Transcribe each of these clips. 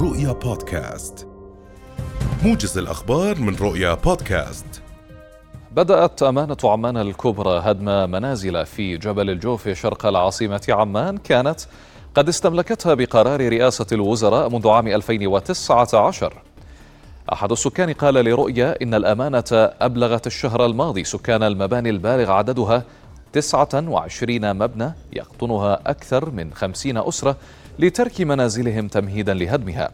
رؤيا بودكاست. موجز الأخبار من رؤيا بودكاست. بدأت أمانة عمان الكبرى هدم منازل في جبل الجوف شرق العاصمة عمان. كانت قد استملكتها بقرار رئاسة الوزراء منذ عام 2019 أحد السكان قال لرؤيا إن الأمانة أبلغت الشهر الماضي سكان المباني البالغ عددها 29 مبنى يقطنها أكثر من 50 أسرة لترك منازلهم تمهيدا لهدمها.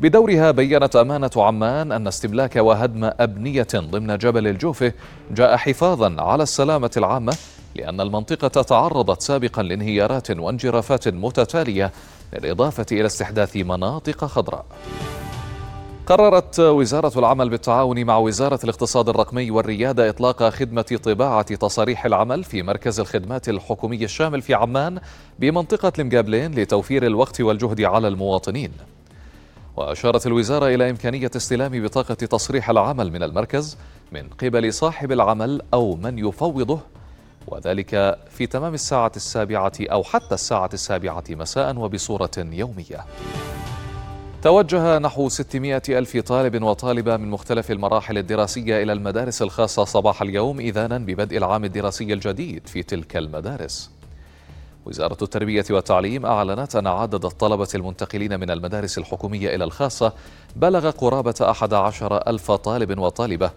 بدورها بينت أمانة عمان أن استملاك وهدم أبنية ضمن جبل الجوفة جاء حفاظا على السلامة العامة لأن المنطقة تعرضت سابقا لانهيارات وانجرافات متتالية بالإضافة إلى استحداث مناطق خضراء. قررت وزارة العمل بالتعاون مع وزارة الاقتصاد الرقمي والريادة إطلاق خدمة طباعة تصاريح العمل في مركز الخدمات الحكومي الشامل في عمان بمنطقة المقابلين لتوفير الوقت والجهد على المواطنين. وأشارت الوزارة إلى إمكانية استلام بطاقة تصريح العمل من المركز من قبل صاحب العمل أو من يفوضه وذلك في تمام الساعة السابعة أو حتى الساعة السابعة مساء وبصورة يومية. توجه نحو 600 ألف طالب وطالبة من مختلف المراحل الدراسية إلى المدارس الخاصة صباح اليوم إذانا ببدء العام الدراسي الجديد في تلك المدارس. وزارة التربية والتعليم أعلنت أن عدد الطلبة المنتقلين من المدارس الحكومية إلى الخاصة بلغ قرابة 11 ألف طالب وطالبة.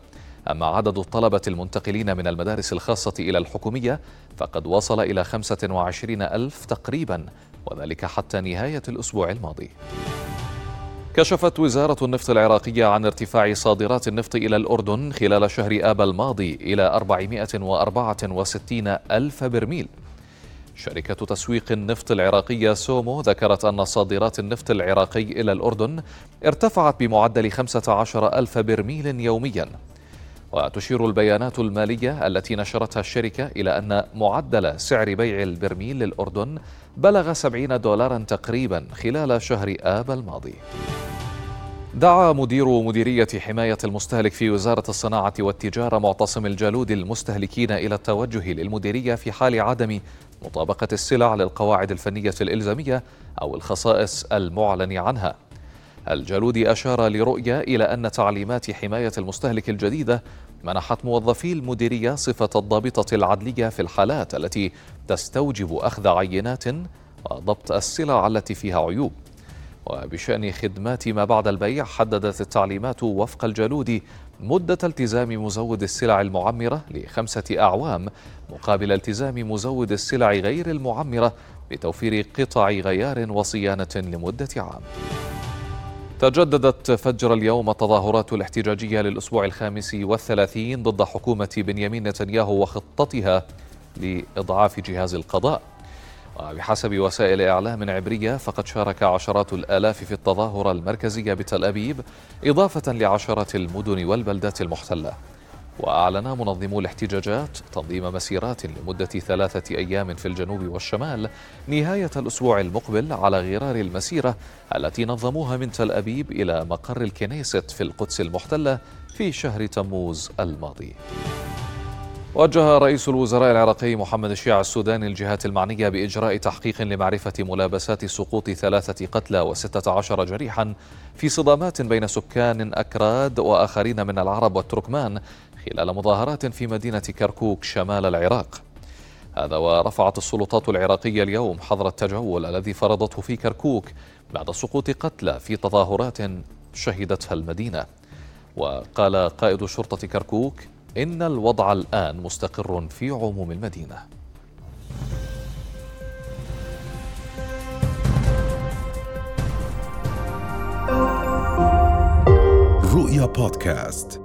أما عدد الطلبة المنتقلين من المدارس الخاصة إلى الحكومية فقد وصل إلى 25 ألف تقريبا وذلك حتى نهاية الأسبوع الماضي. كشفت وزارة النفط العراقية عن ارتفاع صادرات النفط إلى الأردن خلال شهر آب الماضي إلى 464 ألف برميل. شركة تسويق النفط العراقية سومو ذكرت أن صادرات النفط العراقي إلى الأردن ارتفعت بمعدل 15 ألف برميل يوميا. وتشير البيانات المالية التي نشرتها الشركة إلى أن معدل سعر بيع البرميل للأردن بلغ 70 دولارا تقريبا خلال شهر آب الماضي دعا مدير مديرية حماية المستهلك في وزارة الصناعة والتجارة معتصم الجالود المستهلكين إلى التوجه للمديرية في حال عدم مطابقة السلع للقواعد الفنية الإلزامية أو الخصائص المعلن عنها. الجالودي أشار لرؤية إلى أن تعليمات حماية المستهلك الجديدة منحت موظفي المديرية صفة الضابطة العدلية في الحالات التي تستوجب أخذ عينات وضبط السلع التي فيها عيوب. وبشأن خدمات ما بعد البيع حددت التعليمات وفق الجالود مدة التزام مزود السلع المعمرة لخمسة أعوام مقابل التزام مزود السلع غير المعمرة بتوفير قطع غيار وصيانة لمدة عام. تجددت فجر اليوم التظاهرات الاحتجاجية للأسبوع الخامس والثلاثين ضد حكومة بنيامين نتنياهو وخطتها لإضعاف جهاز القضاء. وبحسب وسائل إعلام عبرية فقد شارك عشرات الآلاف في التظاهرة المركزية بتل أبيب إضافة لعشرات المدن والبلدات المحتلة. وأعلن منظمو الاحتجاجات تنظيم مسيرات لمدة ثلاثة أيام في الجنوب والشمال نهاية الأسبوع المقبل على غرار المسيرة التي نظموها من تل أبيب إلى مقر الكنيست في القدس المحتلة في شهر تموز الماضي. وجه رئيس الوزراء العراقي محمد الشيع السوداني الجهات المعنية بإجراء تحقيق لمعرفة ملابسات سقوط ثلاثة قتلى وستة عشر جريحا في صدامات بين سكان أكراد وآخرين من العرب والتركمان خلال مظاهرات في مدينة كركوك شمال العراق. هذا ورفعت السلطات العراقية اليوم حظر التجول الذي فرضته في كركوك بعد سقوط قتلى في تظاهرات شهدتها المدينة. وقال قائد شرطة كركوك إن الوضع الآن مستقر في عموم المدينة. رؤيا بودكاست.